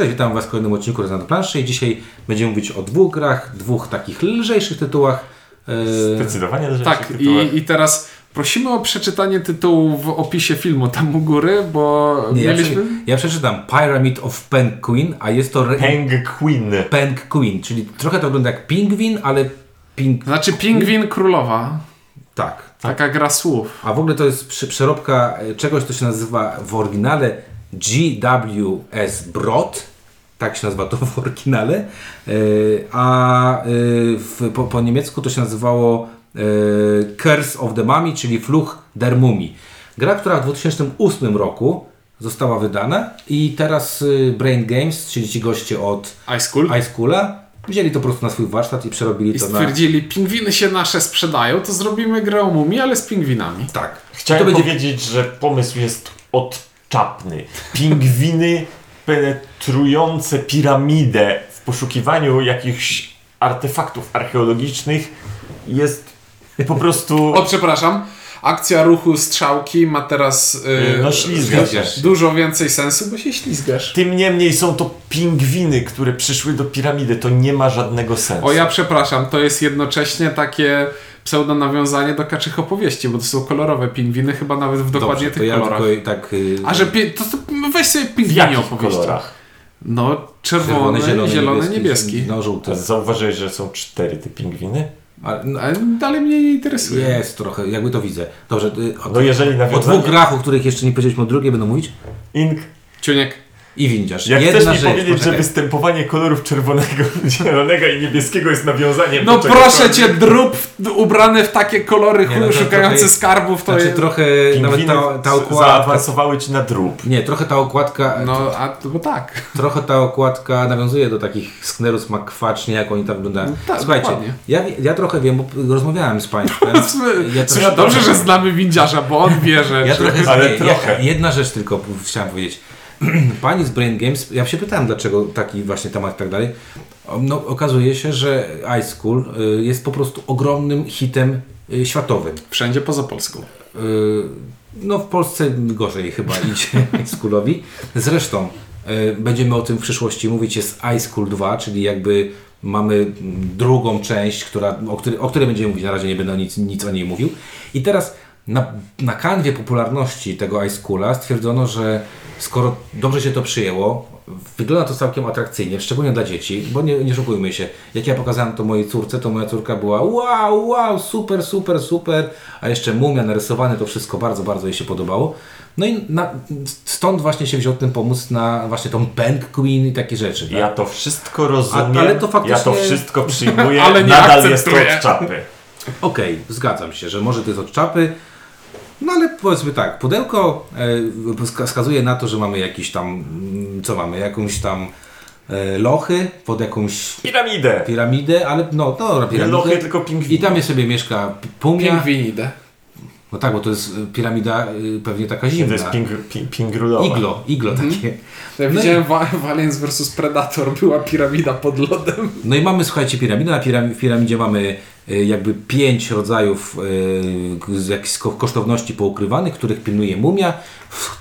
Cześć, witam Was w kolejnym odcinku Rezonant Planszy i dzisiaj będziemy mówić o dwóch grach, dwóch takich lżejszych tytułach. E, Zdecydowanie lżejszy Tak, tytuł. i, i teraz prosimy o przeczytanie tytułu w opisie filmu tam u góry, bo nie, ja, mieliśmy... prze, ja przeczytam Pyramid of Penguin, a jest to re- Penguin. Penguin, czyli trochę to wygląda jak pingwin, ale ping... Znaczy Pingwin Królowa. Tak. Taka gra słów. A w ogóle to jest przy, przeróbka e, czegoś, co się nazywa w oryginale GWS Brod. Tak się nazywa to w oryginale. E, A e, w, po, po niemiecku to się nazywało e, Curse of the Mummy, czyli Fluch der Mumii. Gra, która w 2008 roku została wydana i teraz Brain Games, czyli ci goście od Ice School. iSchoola, wzięli to po prostu na swój warsztat i przerobili I to na... stwierdzili, pingwiny się nasze sprzedają, to zrobimy grę o mumii, ale z pingwinami. Tak. Chciałem I to będzie powiedzieć, że pomysł jest odczapny. Pingwiny penetrujące piramidę w poszukiwaniu jakichś artefaktów archeologicznych jest po prostu... O, przepraszam. Akcja ruchu strzałki ma teraz yy, No, ślizgasz się. dużo więcej sensu, bo się ślizgasz. Tym niemniej są to pingwiny, które przyszły do piramidy. To nie ma żadnego sensu. O, ja przepraszam, to jest jednocześnie takie pseudo nawiązanie do kaczych opowieści, bo to są kolorowe pingwiny, chyba nawet w dokładnie Dobrze, to tych ja kolorach. tak... y, A że to, to weź sobie pingwinie jakich opowieści. kolorach? No, czerwony, zielony, niebieski. No żółty. Zauważyłeś, że są cztery te pingwiny? A, no, Ale dalej mnie nie interesuje. jest trochę, jakby to widzę. Dobrze, o, No jeżeli o dwóch grach, o których jeszcze nie powiedzieliśmy o drugiej, będą mówić. Ink Ciuniek, I windziarz. Jak Jedna chcesz mi rzecz, powiedzieć, że poczekaj. występowanie kolorów czerwonego, zielonego i niebieskiego jest nawiązaniem no do proszę cię, drób w- ubrany w takie kolory, Nie, no szukający trochę- skarbów, to Znaczy jest... trochę, nawet ta, ta okładka... zaawansowały ci na drób. Nie, trochę ta okładka... No, a to bo tak. Trochę ta okładka nawiązuje do takich sknerus makwacznie, jak oni tam wyglądają. No tak, Słuchajcie, dokładnie. ja, ja trochę wiem, bo rozmawiałem z Państwem. Ja trochę- dobrze, że znamy windziarza, bo on wie, że... Ja trochę, Ale nie, trochę. Ja, jedna rzecz tylko chciałem powiedzieć. Pani z Brain Games, ja się pytałem, dlaczego taki właśnie temat i tak dalej. No, okazuje się, że iSchool y, jest po prostu ogromnym hitem y, światowym. Wszędzie poza Polską. Y, No w Polsce gorzej chyba idzie iSchoolowi. Zresztą y, będziemy o tym w przyszłości mówić. Jest iSchool 2, czyli jakby mamy mm, drugą część, która, o, której, o której będziemy mówić. Na razie nie będę nic, nic o niej mówił. I teraz na, na kanwie popularności tego iSchoola stwierdzono, że skoro dobrze się to przyjęło, wygląda to całkiem atrakcyjnie, szczególnie dla dzieci, bo nie, nie szukujmy się. Jak ja pokazałem to mojej córce, to moja córka była wow, wow, super, super, super, a jeszcze mumia narysowane, to wszystko bardzo, bardzo jej się podobało. No i na, stąd właśnie się wziął ten pomysł na właśnie tą Bank Queen i takie rzeczy. tak? Ja to wszystko rozumiem, A- ale to faktycznie- ja to wszystko przyjmuję, Ale nie nadal jest to od czapy. Okej, zgadzam się, że może to jest od czapy. No ale powiedzmy tak, pudełko e, wska- wskazuje na to, że mamy jakiś tam, mm, co mamy, jakąś tam e, lochy pod jakąś Piramidę. piramidę, ale no, no Nie piramidę. lochy, tylko pingwiny. I tam je sobie mieszka pumia. Pingwinidę. No tak, bo to jest y, piramida y, pewnie taka To zimna. jest ping, ping, pingrulowa. Iglo, iglo takie. Ja No i- widziałem wa- w Aliens vs Predator, była piramida pod lodem. No i mamy, słuchajcie, piramidę. Na piram- piramidzie mamy y, jakby pięć rodzajów y, ko- kosztowności poukrywanych, których pilnuje mumia.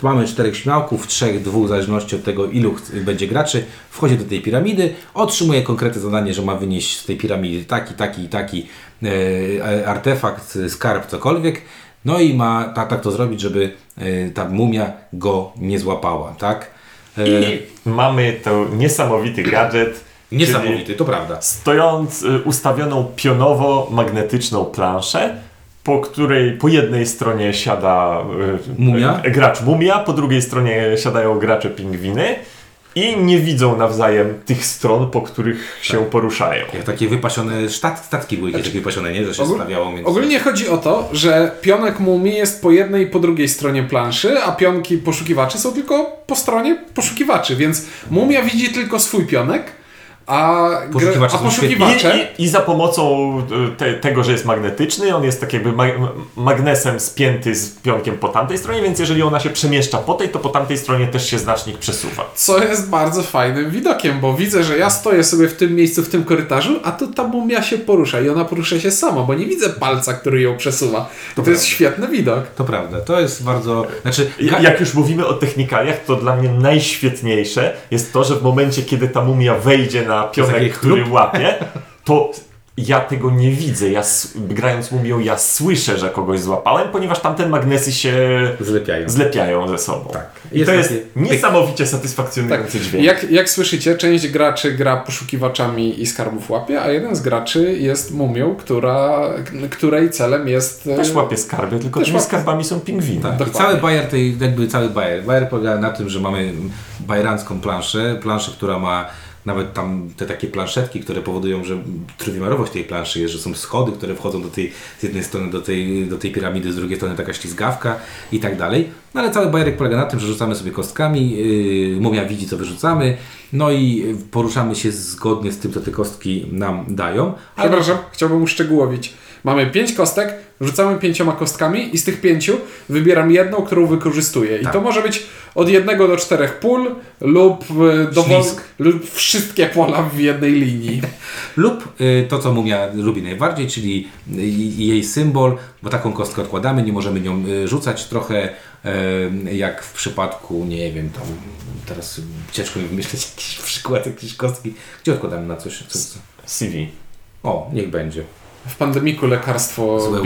Mamy czterech śmiałków, trzech, dwóch, w zależności od tego, ilu będzie graczy. Wchodzi do tej piramidy, otrzymuje konkretne zadanie, że ma wynieść z tej piramidy taki, taki i taki e, artefakt, skarb, cokolwiek. No i ma tak, tak to zrobić, żeby e, ta mumia go nie złapała, tak? E, I mamy to niesamowity gadżet. Niesamowity, to prawda. Stojąc y, ustawioną pionowo-magnetyczną planszę, po której po jednej stronie siada Mumia? gracz mumia, po drugiej stronie siadają gracze pingwiny i nie widzą nawzajem tych stron, po których się Tak. poruszają. Jak takie wypasione sztat, statki były jakieś takie wypasione, nie? Że się Ogól- stawiało między... Ogólnie chodzi o to, że pionek mumii jest po jednej i po drugiej stronie planszy, a pionki poszukiwaczy są tylko po stronie poszukiwaczy, więc mumia widzi tylko swój pionek, A, Poszukiwacze a poszukiwacze... I, i, I za pomocą y, te, tego, że jest magnetyczny, on jest tak jakby ma magnesem spięty z pionkiem po tamtej stronie, więc jeżeli ona się przemieszcza po tej, to po tamtej stronie też się znacznik przesuwa. Co jest bardzo fajnym widokiem, bo widzę, że ja stoję sobie w tym miejscu, w tym korytarzu, a tu ta mumia się porusza i ona porusza się sama, bo nie widzę palca, który ją przesuwa. To, to jest świetny widok. To prawda, to jest bardzo... Znaczy, Ja- Jak już mówimy o technikaliach, to dla mnie najświetniejsze jest to, że w momencie, kiedy ta mumia wejdzie na pionek, który łapie, to ja tego nie widzę. Ja grając mumią, ja słyszę, że kogoś złapałem, ponieważ tamte magnesy się zlepiają. zlepiają ze sobą. Tak. I Jest to jest niesamowicie satysfakcjonujący dźwięk. Jak, jak słyszycie, część graczy gra poszukiwaczami i skarbów łapie, a jeden z graczy jest mumią, która, której celem jest... e, Też łapie skarby, tylko tymi łapie. skarbami są pingwiny. Tak, i cały bajer tej, jakby cały bajer. Bajer polega na tym, że mamy bajerancką planszę, planszę, która ma nawet tam te takie planszetki, które powodują, że trójwymiarowość tej planszy jest, że są schody, które wchodzą do tej, z jednej strony do tej, do tej piramidy, z drugiej strony taka ślizgawka i tak dalej. No ale cały bajerek polega na tym, że rzucamy sobie kostkami, yy, mumia widzi co wyrzucamy, no i poruszamy się zgodnie z tym, co te kostki nam dają. Ale Przepraszam, chciałbym uszczegółowić. Mamy pięć kostek, rzucamy pięcioma kostkami i z tych pięciu wybieram jedną, którą wykorzystuję. I Tak. to może być od jednego do czterech pól lub, e, dowol, lub wszystkie pola w jednej linii. Lub y, to, co mumia lubi najbardziej, czyli y, jej symbol, bo taką kostkę odkładamy, nie możemy nią y, rzucać trochę y, jak w przypadku, nie wiem, tam teraz ciężko mi wymyśleć jakiś przykład, jakieś kostki. Gdzie odkładamy na coś? Co, co? CV. O, niech będzie. W pandemiku lekarstwo Złe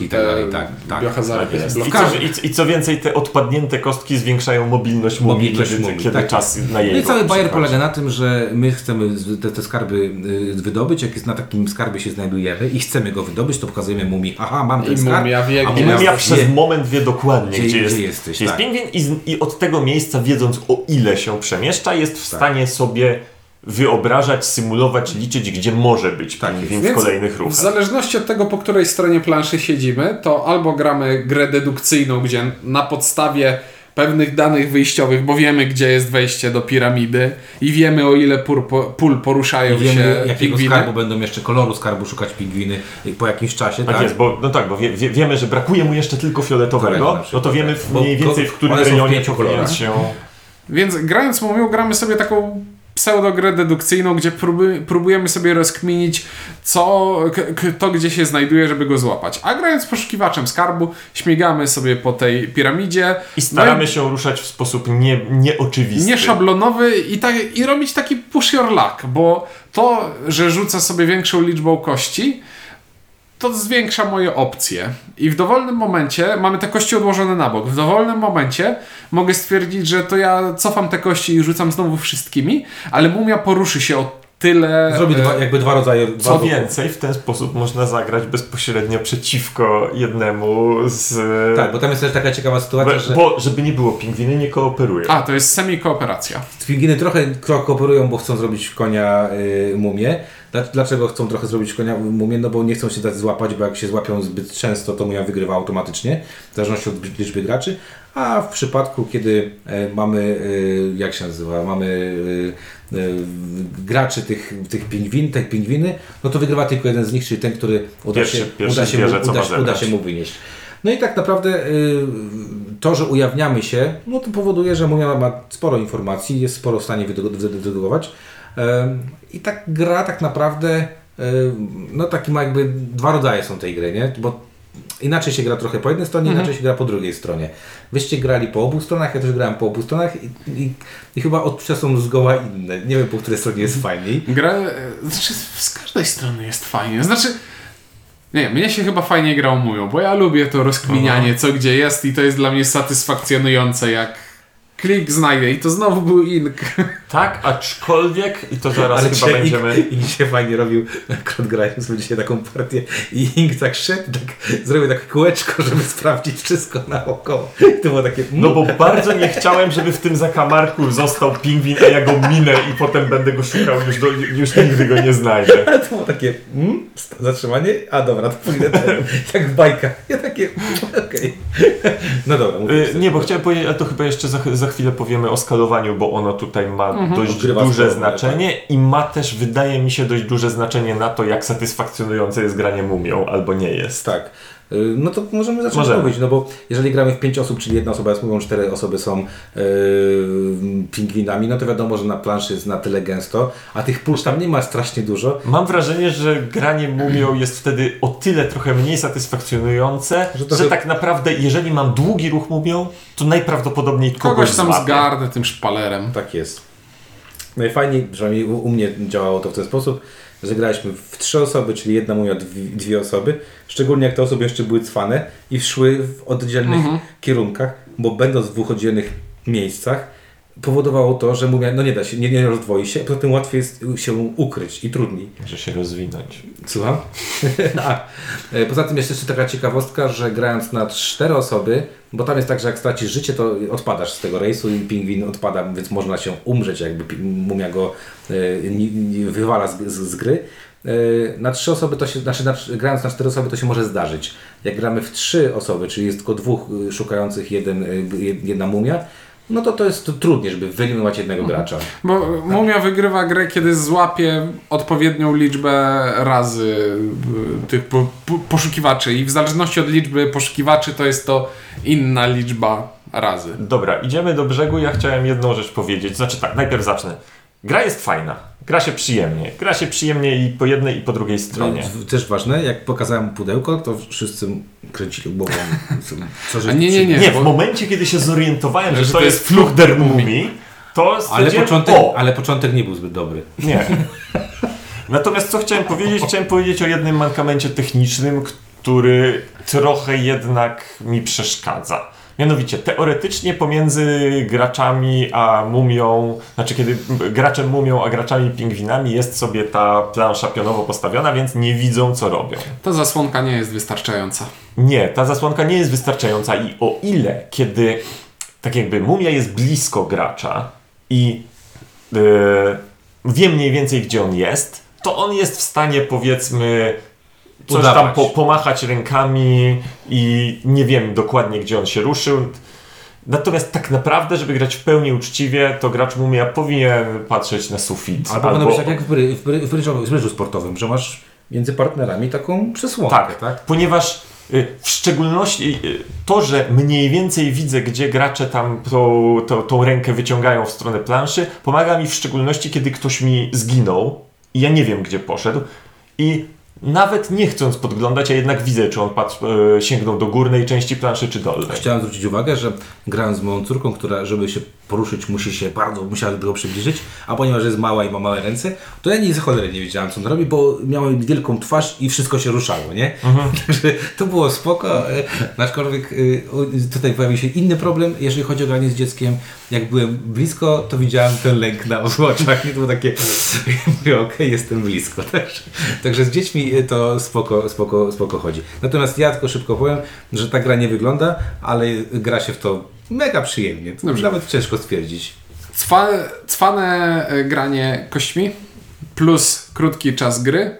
i tak dalej, tak, tak. biohazardy, Tak jest. I, co, i, I co więcej, te odpadnięte kostki zwiększają mobilność mumii, Mobilność kiedy, mumii, kiedy tak czas na jej No i cały bajer polega na tym, że my chcemy te, te skarby y, wydobyć, jak jest na takim skarbie się znajdujemy i chcemy go wydobyć, to pokazujemy mumii, aha, mam ten I skarb, mumia wie, a Mumia mumia wie- przez moment wie dokładnie, gdzie- gdzie, gdzie jest, jesteś, gdzie jest tak. pingwin i, z, i od tego miejsca, wiedząc o ile się przemieszcza, jest w Tak. stanie sobie wyobrażać, symulować, liczyć, gdzie może być Tak pingwin w kolejnych W ruchach. zależności od tego, po której stronie planszy siedzimy, to albo gramy grę dedukcyjną, gdzie na podstawie pewnych danych wyjściowych, bo wiemy, gdzie jest wejście do piramidy i wiemy, o ile pól, po, pól poruszają I wiemy, się jakiego pingwiny. skarbu będą jeszcze koloru skarbu szukać pingwiny po jakimś czasie, Tak, tak? jest, bo, no tak, bo wie, wie, wiemy, że brakuje mu jeszcze tylko fioletowego, no to wiemy tak. w mniej więcej, w którym w rejonie się... Więc grając mumią, gramy sobie taką pseudogrę dedukcyjną, gdzie próby, próbujemy sobie rozkminić, co, k, k, to gdzie się znajduje, żeby go złapać. A grając poszukiwaczem skarbu, śmigamy sobie po tej piramidzie. I staramy no się ruszać w sposób nie, nieoczywisty. nieszablonowy i, tak, i robić taki push your luck, bo to, że rzucę sobie większą liczbą kości, to zwiększa moje opcje. I w dowolnym momencie, mamy te kości odłożone na bok, w dowolnym momencie mogę stwierdzić, że to ja cofam te kości i rzucam znowu wszystkimi, ale mumia poruszy się o tyle... Zrobi e, dwa, jakby dwa rodzaje... dwa Co ruchy. więcej, w ten sposób można zagrać bezpośrednio przeciwko jednemu z... Tak, bo tam jest też taka ciekawa bo, sytuacja, że bo żeby nie było, pingwiny nie kooperują. A, to jest semi-kooperacja. pingwiny trochę kooperują, bo chcą zrobić konia y, mumię. Dla- Dlaczego chcą trochę zrobić konia mumię? No bo nie chcą się dać złapać, bo jak się złapią zbyt często, to mumia wygrywa automatycznie, w zależności od liczby graczy. A w przypadku, kiedy e, mamy, e, jak się nazywa, mamy e, graczy tych, tych pingwin, tych pingwiny, no to wygrywa tylko jeden z nich, czyli ten, który uda Pierwszy- się, pierwszy uda się, mu, uda, uda się mu wynieść. No i tak naprawdę to, że ujawniamy się, no to powoduje, że mumia ma sporo informacji, jest sporo w stanie wydedu- wydedukować. I tak gra tak naprawdę, no taki ma jakby dwa rodzaje są tej gry, nie? Bo inaczej się gra trochę po jednej stronie, inaczej się gra po drugiej stronie. Wyście grali po obu stronach, ja też grałem po obu stronach i, i, i chyba odczucia są zgoła inne. Nie wiem, po której stronie jest fajniej. Gra, e, znaczy z każdej strony jest fajnie. Znaczy, nie, mnie się chyba fajnie grał mówią, bo ja lubię to rozkminianie, co gdzie jest i to jest dla mnie satysfakcjonujące, jak klik znajdę i to znowu był ink. Tak, aczkolwiek, i to zaraz Ale chyba będziemy... Ink, Ink się fajnie robił, akurat grając dzisiaj taką partię i Ink tak szedł, tak zrobił takie kółeczko, żeby sprawdzić wszystko naokoło. I to było takie... mm. No bo bardzo nie chciałem, żeby w tym zakamarku został pingwin, a ja go minę i potem będę go szukał, już, do, już nigdy go nie znajdę. Ale to było takie, mm, zatrzymanie, a dobra, to pójdę ten, jak bajka. Ja takie, mm, okej. No dobra, mówię. Y, nie, bo chciałem powiedzieć, ale to chyba jeszcze za, za chwilę powiemy o skalowaniu, bo ono tutaj ma dość Odgrywa duże znaczenie i ma też, wydaje mi się, dość duże znaczenie na to, jak satysfakcjonujące jest granie mumią albo nie jest. Tak. Y, No to możemy zacząć Możemy. mówić, no bo jeżeli gramy w 5 osób, czyli jedna osoba jest mówią, cztery osoby są yy, pingwinami, no to wiadomo, że na planszy jest na tyle gęsto, a tych pól tam nie ma strasznie dużo. Mam wrażenie, że granie mumią jest wtedy o tyle trochę mniej satysfakcjonujące, Że że, to chy- tak naprawdę, jeżeli mam długi ruch mumią, to najprawdopodobniej kogoś, Kogoś tam złapię. zgarnę tym szpalerem. Tak jest. Najfajniej, przynajmniej u, u mnie działało to w ten sposób, że graliśmy w trzy osoby, czyli jedna mumia, dwie, dwie osoby, szczególnie jak te osoby jeszcze były cwane i szły w oddzielnych kierunkach, bo będąc w dwóch oddzielnych miejscach, powodowało to, że mumia no nie da się, nie, nie rozdwoi się, poza tym łatwiej jest się ukryć i trudniej. Może się rozwinąć. Słucham? A, e, poza tym jest jeszcze taka ciekawostka, że grając na cztery osoby, bo tam jest tak, że jak stracisz życie, to odpadasz z tego rejsu i pingwin odpada, więc można się umrzeć, jakby mumia go e, wywala z, z, z gry. E, Na trzy osoby to się, znaczy na, grając na cztery osoby to się może zdarzyć. Jak gramy w trzy osoby, czyli jest tylko dwóch szukających jeden, jed- jedna mumia, no to to jest to trudniej, żeby wyeliminować jednego gracza. Bo mumia wygrywa grę, kiedy złapie odpowiednią liczbę razy y, tych po, po, poszukiwaczy i w zależności od liczby poszukiwaczy to jest to inna liczba razy. Dobra, idziemy do brzegu. Ja chciałem jedną rzecz powiedzieć. Znaczy tak, najpierw zacznę. Gra jest fajna. Gra się przyjemnie. Gra się przyjemnie i po jednej, i po drugiej stronie. No, też ważne, jak pokazałem pudełko, to wszyscy kręcili głową. Co, że nie, nie, nie. Nie, w bo- momencie, kiedy się zorientowałem, że, Że to to jest fluch der Mumii, to Ale początek, o, ale początek nie był zbyt dobry. Nie. Natomiast co chciałem powiedzieć? Chciałem powiedzieć o jednym mankamencie technicznym, który trochę jednak mi przeszkadza. Mianowicie, teoretycznie pomiędzy graczami a mumią, znaczy kiedy graczem mumią a graczami pingwinami jest sobie ta plansza pionowo postawiona, więc nie widzą co robią. Ta zasłonka nie jest wystarczająca. Nie, ta zasłonka nie jest wystarczająca i o ile, kiedy tak jakby mumia jest blisko gracza i yy, wie mniej więcej gdzie on jest, to on jest w stanie powiedzmy coś tam Udawać. po, pomachać rękami i nie wiem dokładnie gdzie on się ruszył. Natomiast tak naprawdę, żeby grać w pełni uczciwie, to gracz mumia powinien patrzeć na sufit. Albo, powinno być tak jak w, bry, w, bry, w, brydżu, w brydżu sportowym, że masz między partnerami taką przesłonkę, Tak, tak? ponieważ y, w szczególności y, to, że mniej więcej widzę, gdzie gracze tam tą, tą, tą rękę wyciągają w stronę planszy, pomaga mi w szczególności, kiedy ktoś mi zginął i ja nie wiem, gdzie poszedł i nawet nie chcąc podglądać, a jednak widzę, czy on patrz, y, sięgnął do górnej części planszy, czy dolnej. Chciałem zwrócić uwagę, że grając z moją córką, która żeby się poruszyć musi się bardzo, musiała do tego przybliżyć, a ponieważ jest mała i ma małe ręce, to ja nie za cholerę nie wiedziałem co on robi, bo miałem wielką twarz i wszystko się ruszało, nie? Także to było spoko, e, aczkolwiek e, tutaj pojawił się inny problem, jeżeli chodzi o granie z dzieckiem. Jak byłem blisko, to widziałem ten lęk na oczach i to było takie, mówię, okej, jestem blisko. Także, także z dziećmi e, to spoko, spoko, spoko chodzi. Natomiast ja tylko szybko powiem, że ta gra nie wygląda, ale gra się w to mega przyjemnie. To Dobrze. Nawet ciężko stwierdzić. Cwa, cwane e, granie kośćmi, plus krótki czas gry,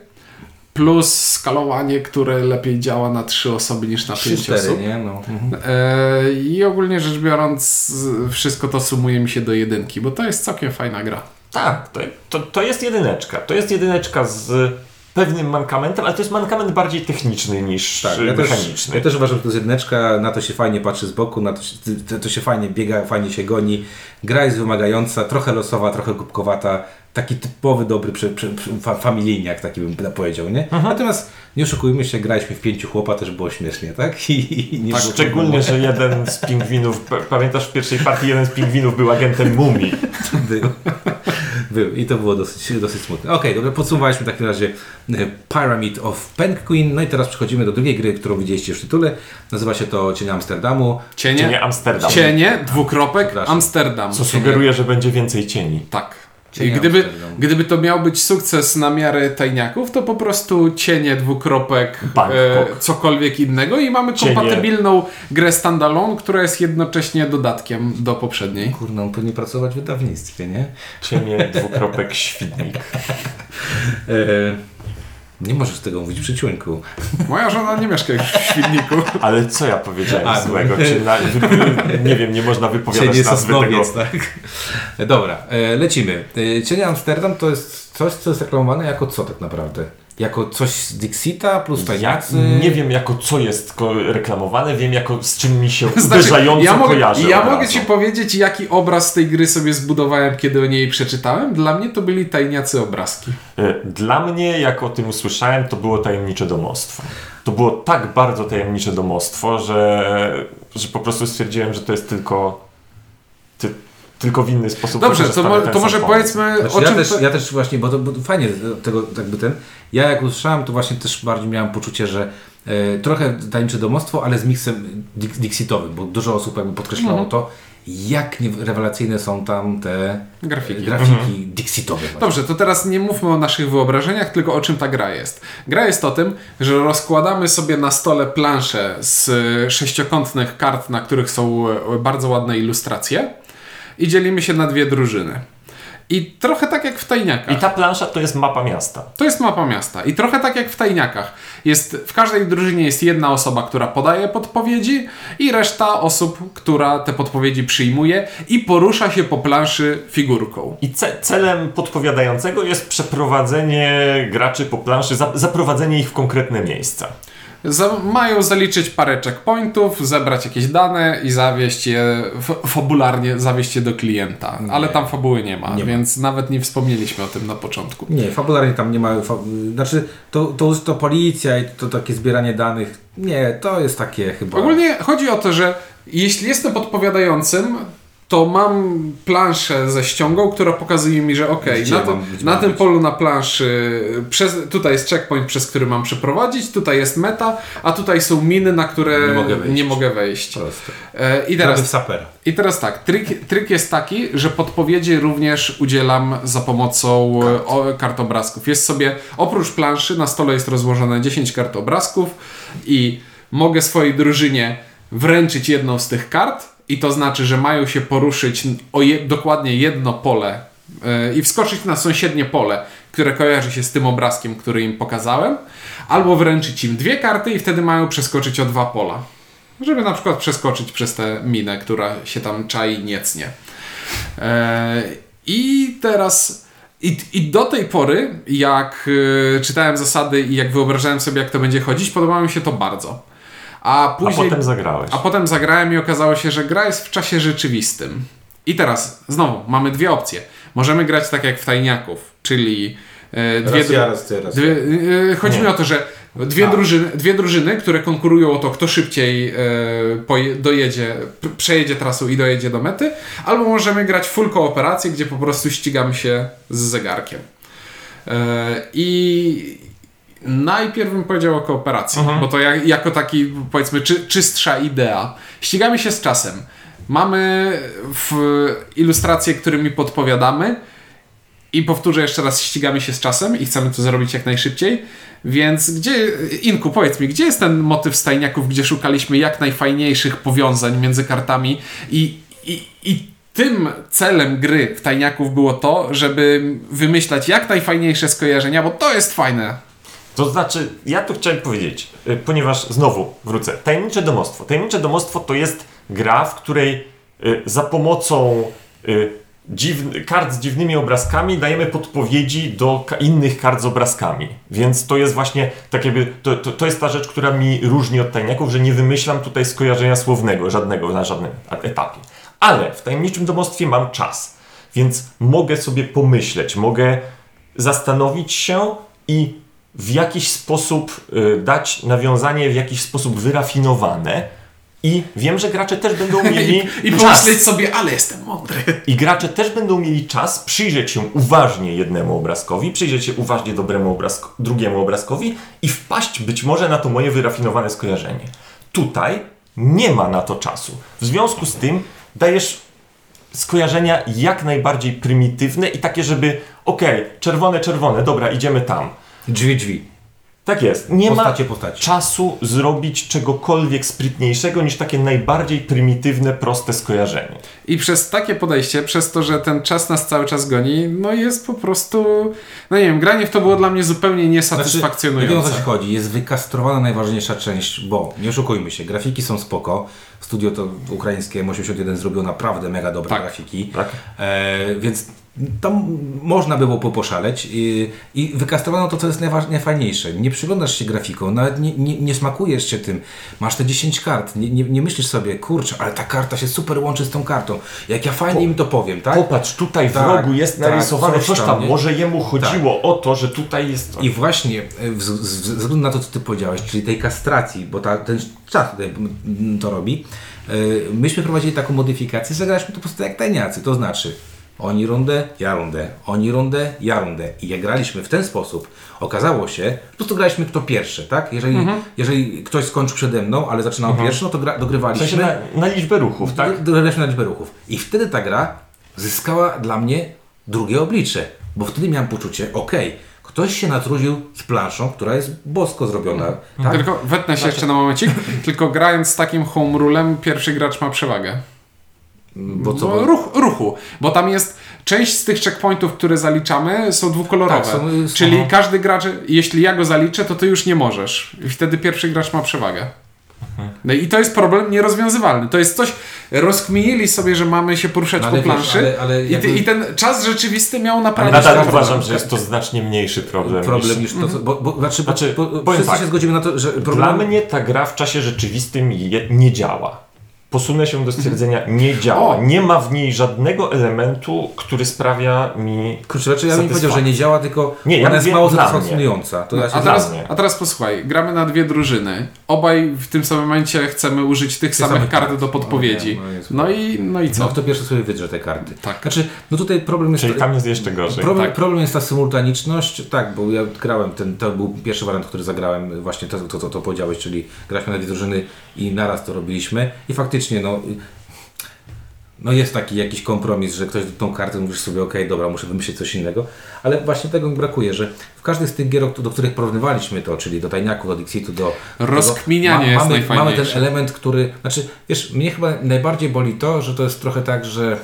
plus skalowanie, które lepiej działa na trzy osoby niż na pięć 3-4, osób. nie? No. Mhm. E, I ogólnie rzecz biorąc, wszystko to sumuje mi się do jedynki, bo to jest całkiem fajna gra. Tak, to, to, to jest jedyneczka. To jest jedyneczka z pewnym mankamentem, ale to jest mankament bardziej techniczny niż Tak, ja też, mechaniczny. ja też uważam, że to jest jedyneczka, na to się fajnie patrzy z boku, na to się, to, to się fajnie biega, fajnie się goni. Gra jest wymagająca, trochę losowa, trochę kubkowata. Taki typowy, dobry prze, prze, fa, familijniak, taki bym powiedział, nie? Mhm. Natomiast nie oszukujmy się, graliśmy w pięciu chłopa, też było śmiesznie, tak? I, i nie Tak, było szczególnie, że jeden z pingwinów, pamiętasz w pierwszej partii, jeden z pingwinów był agentem mumii. Był. Był i to było dosyć, dosyć smutne. Okej, dobra, podsumowaliśmy w takim razie e, Pyramid of Penguin. No i teraz przechodzimy do drugiej gry, którą widzieliście już w tytule. Nazywa się to Cienie Amsterdamu. Cienie, Czy nie Amsterdam. cienie dwukropek. Amsterdam. Co sugeruje, że będzie więcej cieni. Tak. Cienie I gdyby, Amsterdam. gdyby to miał być sukces na miarę tajniaków, to po prostu cienie, dwukropek, e, cokolwiek innego i mamy Cienie. kompatybilną grę standalone, która jest jednocześnie dodatkiem do poprzedniej. Kurno, on powinien pracować w wydawnictwie, nie? Cienie, dwukropek, świdnik. E, Nie możesz tego mówić przy członku. Moja żona nie mieszka już w Świdniku. Ale co ja powiedziałem A, złego? no. Czy na, nie wiem, nie można wypowiadać Cienie nazwy tego. Sosnowiec, tak? Dobra, e, lecimy. E, Cienie Amsterdam to jest coś, co jest reklamowane jako co tak naprawdę? Jako coś z Dixita plus Ja tajniacy? nie wiem jako co jest reklamowane, wiem jako z czym mi się Znaczy, uderzająco ja mogę, kojarzy. ja mogę razu. Ci powiedzieć, jaki obraz tej gry sobie zbudowałem, kiedy o niej przeczytałem. Dla mnie to byli tajniacy obrazki. E, Dla mnie, jak o tym usłyszałem, to było tajemnicze domostwo. To było tak bardzo tajemnicze domostwo, że, że po prostu stwierdziłem, że to jest tylko, ty, tylko w inny sposób. Dobrze, to, mo- to może pomysł. powiedzmy Znaczy, o ja, czym... też, to- ja też właśnie, bo to bo fajnie tego jakby ten. Ja jak usłyszałem, to właśnie też bardziej miałem poczucie, że e, trochę tajemnicze domostwo, ale z miksem Dix- Dixitowym, bo dużo osób jakby podkreślało Mhm. to, jak nie, rewelacyjne są tam te Grafiki. e, grafiki Dixitowe. właśnie. Dobrze, to teraz nie mówmy o naszych wyobrażeniach, tylko o czym ta gra jest. Gra jest o tym, że rozkładamy sobie na stole planszę z sześciokątnych kart, na których są e, bardzo ładne ilustracje i dzielimy się na dwie drużyny. I trochę tak jak w tajniakach. I ta plansza to jest mapa miasta. To jest mapa miasta. I trochę tak jak w tajniakach. Jest, w każdej drużynie jest jedna osoba, która podaje podpowiedzi i reszta osób, która te podpowiedzi przyjmuje i porusza się po planszy figurką. I ce celem podpowiadającego jest przeprowadzenie graczy po planszy, za zaprowadzenie ich w konkretne miejsca. Za, mają zaliczyć parę checkpointów, zebrać jakieś dane i zawieść je, fabularnie zawieść je do klienta. Ale tam fabuły nie ma, Nie ma. więc nawet nie wspomnieliśmy o tym na początku. Nie, fabularnie tam nie ma. Znaczy, to, to, to policja i to takie zbieranie danych. Nie, to jest takie chyba. Ogólnie chodzi o to, że jeśli jestem podpowiadającym, to mam planszę ze ściągą, która pokazuje mi, że ok, Gdzie na, być, na tym polu na planszy przez, tutaj jest checkpoint, przez który mam przeprowadzić, tutaj jest meta, a tutaj są miny, na które Nie mogę wejść. nie mogę wejść. E, I Teraz... I teraz tak, trik, trik jest taki, że podpowiedzi również udzielam za pomocą kart. O, kart obrazków. Jest sobie, oprócz planszy, na stole jest rozłożone 10 kart obrazków i mogę swojej drużynie wręczyć jedną z tych kart i to znaczy, że mają się poruszyć o je, dokładnie jedno pole yy, i wskoczyć na sąsiednie pole, które kojarzy się z tym obrazkiem, który im pokazałem, albo wręczyć im dwie karty i wtedy mają przeskoczyć o dwa pola żeby na przykład przeskoczyć przez tę minę, która się tam czai niecnie. E, I teraz i, i do tej pory, jak e, czytałem zasady i jak wyobrażałem sobie, jak to będzie chodzić, podobało mi się to bardzo. A A później. potem zagrałeś. A potem zagrałem i okazało się, że gra jest w czasie rzeczywistym. I teraz, znowu, mamy dwie opcje. Możemy grać tak jak w tajniaków, czyli e, dwie, Raz dru- ja, raz ty, raz dwie, e, Chodzi mi o to, że dwie A. drużyny, dwie drużyny, które konkurują o to, kto szybciej e, poje, dojedzie, przejedzie trasą i dojedzie do mety, albo możemy grać full kooperację, gdzie po prostu ścigamy się z zegarkiem. E, I najpierw bym powiedział o kooperacji, bo to jak, jako taki, powiedzmy, czy, czystsza idea. Ścigamy się z czasem. Mamy w ilustracje, którymi podpowiadamy i powtórzę jeszcze raz, ścigamy się z czasem i chcemy to zrobić jak najszybciej. Więc gdzie, Inku, powiedz mi, gdzie jest ten motyw stajniaków, gdzie szukaliśmy jak najfajniejszych powiązań między kartami i, i, i tym celem gry w tajniaków było to, żeby wymyślać jak najfajniejsze skojarzenia, bo to jest fajne. To znaczy, ja tu chciałem powiedzieć, y, ponieważ znowu wrócę. Tajemnicze domostwo. Tajemnicze domostwo to jest gra, w której y, za pomocą y, dziwny, kart z dziwnymi obrazkami dajemy podpowiedzi do innych kart z obrazkami. Więc to jest właśnie tak jakby, to, to, to jest ta rzecz, która mi różni od tajniaków, że nie wymyślam tutaj skojarzenia słownego, żadnego na żadnym a- etapie. Ale w tajemniczym domostwie mam czas, więc mogę sobie pomyśleć, mogę zastanowić się i w jakiś sposób y, dać nawiązanie w jakiś sposób wyrafinowane i wiem, że gracze też będą mieli I czas. pomyśleć sobie, ale jestem mądry. I gracze też będą mieli czas przyjrzeć się uważnie jednemu obrazkowi, przyjrzeć się uważnie dobremu obrazko, drugiemu obrazkowi i wpaść być może na to moje wyrafinowane skojarzenie. Tutaj nie ma na to czasu. W związku z tym dajesz skojarzenia jak najbardziej prymitywne i takie, żeby okej, czerwone, czerwone, dobra, idziemy tam. Drzwi, drzwi. Tak jest. Nie Postacie, ma postacie. czasu zrobić czegokolwiek sprytniejszego niż takie najbardziej prymitywne, proste skojarzenie. I przez takie podejście, przez to, że ten czas nas cały czas goni, no jest po prostu. No nie wiem, granie w to było dla mnie zupełnie Znaczy, niesatysfakcjonujące. nie wiem o co chodzi. Jest wykastrowana najważniejsza część, bo nie oszukujmy się, grafiki są spoko. Studio to ukraińskie M81 zrobiło naprawdę mega dobre Tak. grafiki. Tak. E, więc tam można było po- poszaleć i, i wykastrowano to, co jest najfajniejsze. Nie przyglądasz się grafiką, nawet nie, nie, nie smakujesz się tym. Masz te 10 kart, nie, nie, nie myślisz sobie, kurczę, ale ta karta się super łączy z tą kartą. Jak ja fajnie im to powiem, tak? Popatrz, tutaj w Tak, rogu jest tak, narysowane coś coś tam? Może jemu chodziło o to, że tutaj jest... I właśnie e, w, ze względu na to, co Ty powiedziałeś, czyli tej kastracji, bo ta, ten czas tutaj to robi, e, myśmy prowadzili taką modyfikację, zagraliśmy to po prostu jak tajniacy, to znaczy oni rundę, ja rundę, oni rundę, ja rundę. I jak graliśmy w ten sposób, okazało się, po prostu graliśmy kto pierwszy, tak? Jeżeli, jeżeli ktoś skończył przede mną, ale zaczynał pierwszy, no to gra, W dogrywaliśmy. sensie na, na liczbę ruchów, tak? Do- Dograliśmy na liczbę ruchów. I wtedy ta gra zyskała dla mnie drugie oblicze, bo wtedy miałem poczucie, okej, ktoś się natrudził z planszą, która jest bosko zrobiona. Tak? Tylko wetnę się jeszcze na momencik, tylko grając z takim home rulem, pierwszy gracz ma przewagę. Bo co? Bo Bo, ruch, ruchu, bo tam jest część z tych checkpointów, które zaliczamy, są dwukolorowe. Tak, są- są- Czyli aha. każdy gracz, jeśli ja go zaliczę, to ty już nie możesz. I wtedy pierwszy gracz ma przewagę. No i to jest problem nierozwiązywalny. To jest coś, rozkminili sobie, że mamy się poruszać No po ale wiesz, planszy ale- ale i, jakby- i ten czas rzeczywisty miał naprawdę... Nadal tak, uważam, że jest to znacznie mniejszy problem. problem niż... niż to, co, bo, bo, znaczy, bo, Znaczy, bo, powiem wszyscy tak. się zgodzimy na to, że problem... Dla mnie ta gra w czasie rzeczywistym je, nie działa. Posunę się do stwierdzenia, nie działa. O! Nie ma w niej żadnego elementu, który sprawia mi. Kurczę, raczej ja bym nie powiedział, że nie działa, tylko Nie, ja ona jest mówię mało satysfakcjonująca. To ja się A teraz, a teraz posłuchaj, gramy na dwie drużyny. Obaj w tym samym momencie chcemy użyć tych samych samych kart do podpowiedzi. No nie, no jest- No i, no i co? No kto pierwszy sobie wydrze te karty. Tak. Znaczy, no tutaj problem jest... Czyli tam jest jeszcze gorzej. Problem, tak. problem jest ta symultaniczność, tak, bo ja grałem, ten, to był pierwszy wariant, który zagrałem, właśnie to, to, to, to powiedziałeś, czyli graliśmy na dwie drużyny i naraz to robiliśmy i faktycznie, no, no jest taki jakiś kompromis, że ktoś tą kartę mówisz sobie, okej, dobra, muszę wymyślić coś innego, ale właśnie tego mi brakuje, że w każdej z tych gier, do których porównywaliśmy to, czyli do Tajniaków, do Dixitu, do... Rozkminianie tego, jest mamy, mamy ten element, który, znaczy, wiesz, mnie chyba najbardziej boli to, że to jest trochę tak, że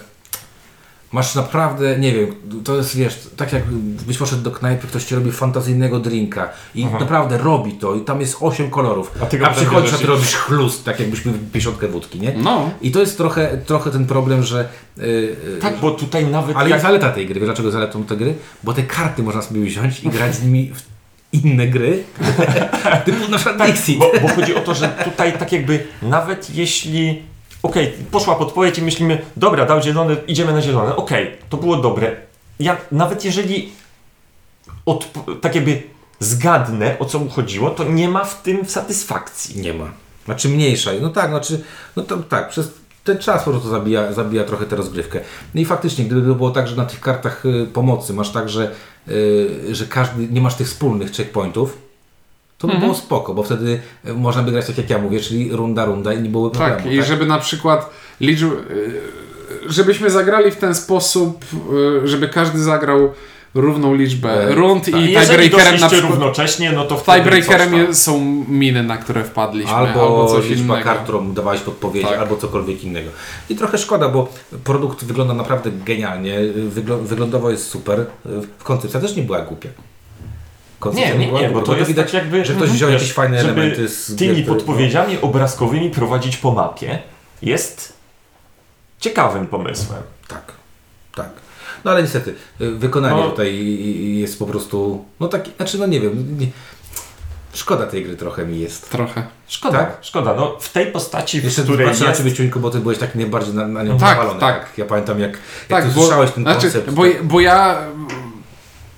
Masz naprawdę, nie wiem, to jest, wiesz, tak jak byś poszedł do knajpy, ktoś ci robi fantazyjnego drinka i naprawdę robi to i tam jest 8 kolorów, A a, ty potem przychodzisz, a ty robisz chlust, tak jakbyś pił pięćdziesiątkę wódki, nie? No. I to jest trochę, trochę ten problem, że... Yy, Tak, bo tutaj nawet. ale jak... zaleta tej gry, wiesz dlaczego zaletą tej gry? Bo te karty można sobie wziąć i grać z nimi w inne gry, typu na przykład Dixit. Bo, bo chodzi o to, że tutaj tak jakby nawet jeśli. Okej, poszła podpowiedź i myślimy, dobra, dał zielone, idziemy na zielone. Okej, to było dobre. Ja nawet jeżeli od, tak jakby zgadnę o co mu chodziło, to nie ma w tym satysfakcji. Nie ma. Znaczy mniejsza. No tak, znaczy, no to tak, przez ten czas po prostu zabija, zabija trochę tę rozgrywkę. No i faktycznie, gdyby było tak, że na tych kartach y, pomocy masz tak, że, y, że każdy, nie masz tych wspólnych checkpointów, to by było spoko, bo wtedy y, można by grać tak jak ja mówię, czyli runda, runda i nie byłoby Tak, problemu. i żeby na przykład liczył, y, żebyśmy zagrali w ten sposób, y, żeby każdy zagrał równą liczbę E, rund tak. i tiebreakerem na przykład równocześnie, no to wtedy tiebreakerem są miny, na które wpadliśmy, albo, Albo, coś liczba innego. kart, którą dawałeś podpowiedzi, Tak. albo cokolwiek innego. I trochę szkoda, bo produkt wygląda naprawdę genialnie, wygl- wyglądowo jest super, w koncepcja też nie była głupia. Koncepcja Nie, nie, nie, bo głupia, to jest widać, tak jakby, że ktoś wziął wiesz, jakieś fajne żeby elementy z tymi gier, które- podpowiedziami obrazkowymi prowadzić po mapie jest ciekawym pomysłem. Tak, tak. No ale niestety, y, wykonanie No. tutaj jest po prostu, no taki, znaczy no nie wiem, nie, szkoda tej gry trochę mi jest. Trochę. Szkoda, Tak? szkoda. No, w tej postaci, w Jeszcze której patrzę na jest... Ciebie Ciuńku, bo Ty byłeś taki najbardziej na, na nią Tak, zapalony. tak. Ja pamiętam jak, jak Tak, Ty bo, słyszałeś ten znaczy, koncept. bo, bo ja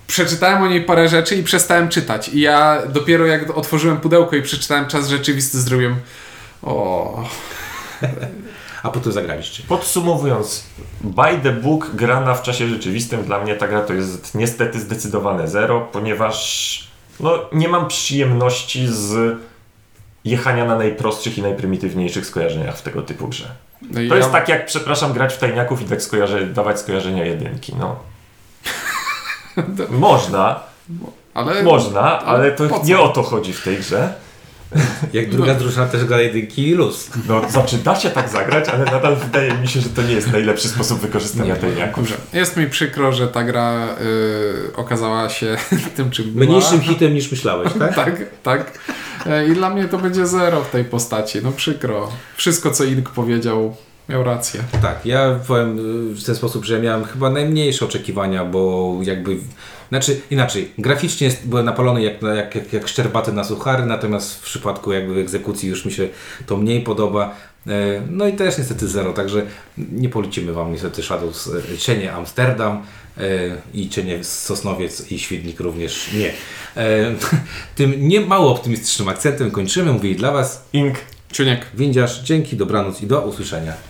przeczytałem o niej parę rzeczy i przestałem czytać. I ja dopiero jak otworzyłem pudełko i przeczytałem czas rzeczywisty, zrobiłem o... A potem zagraliście. Podsumowując, by the book grana w czasie rzeczywistym dla mnie ta gra to jest niestety zdecydowane zero, ponieważ no, nie mam przyjemności z jechania na najprostszych i najprymitywniejszych skojarzeniach w tego typu grze. No To ja- jest tak jak, przepraszam, grać w tajniaków i tak skojarze, dawać skojarzenia jedynki, no. Można, Ale Można, ale to nie o to chodzi w tej grze. Jak druga drużyna też gra jedynki i luz. No, znaczy da się tak zagrać, ale nadal wydaje mi się, że to nie jest najlepszy sposób wykorzystania tej jakości. Jest mi przykro, że ta gra y, okazała się tym, czym była. Mniejszym hitem niż myślałeś, tak? Tak, tak. E, I dla mnie to będzie zero w tej postaci. No przykro. Wszystko, co Ink powiedział, miał rację. Tak, ja powiem y, w ten sposób, że miałem chyba najmniejsze oczekiwania, bo jakby. Znaczy inaczej, graficznie jest, byłem napalony jak, jak, jak, jak szczerbaty na suchary, natomiast w przypadku jakby egzekucji już mi się to mniej podoba. E, No i też niestety zero, także nie polecimy Wam niestety Shadows e, Cienie Amsterdam e, i Cienie Sosnowiec i Świdnik również nie. Tym nie mało optymistycznym akcentem kończymy. Mówili dla Was Ink Czuniek. Windziarz. Dzięki, dobranoc i do usłyszenia.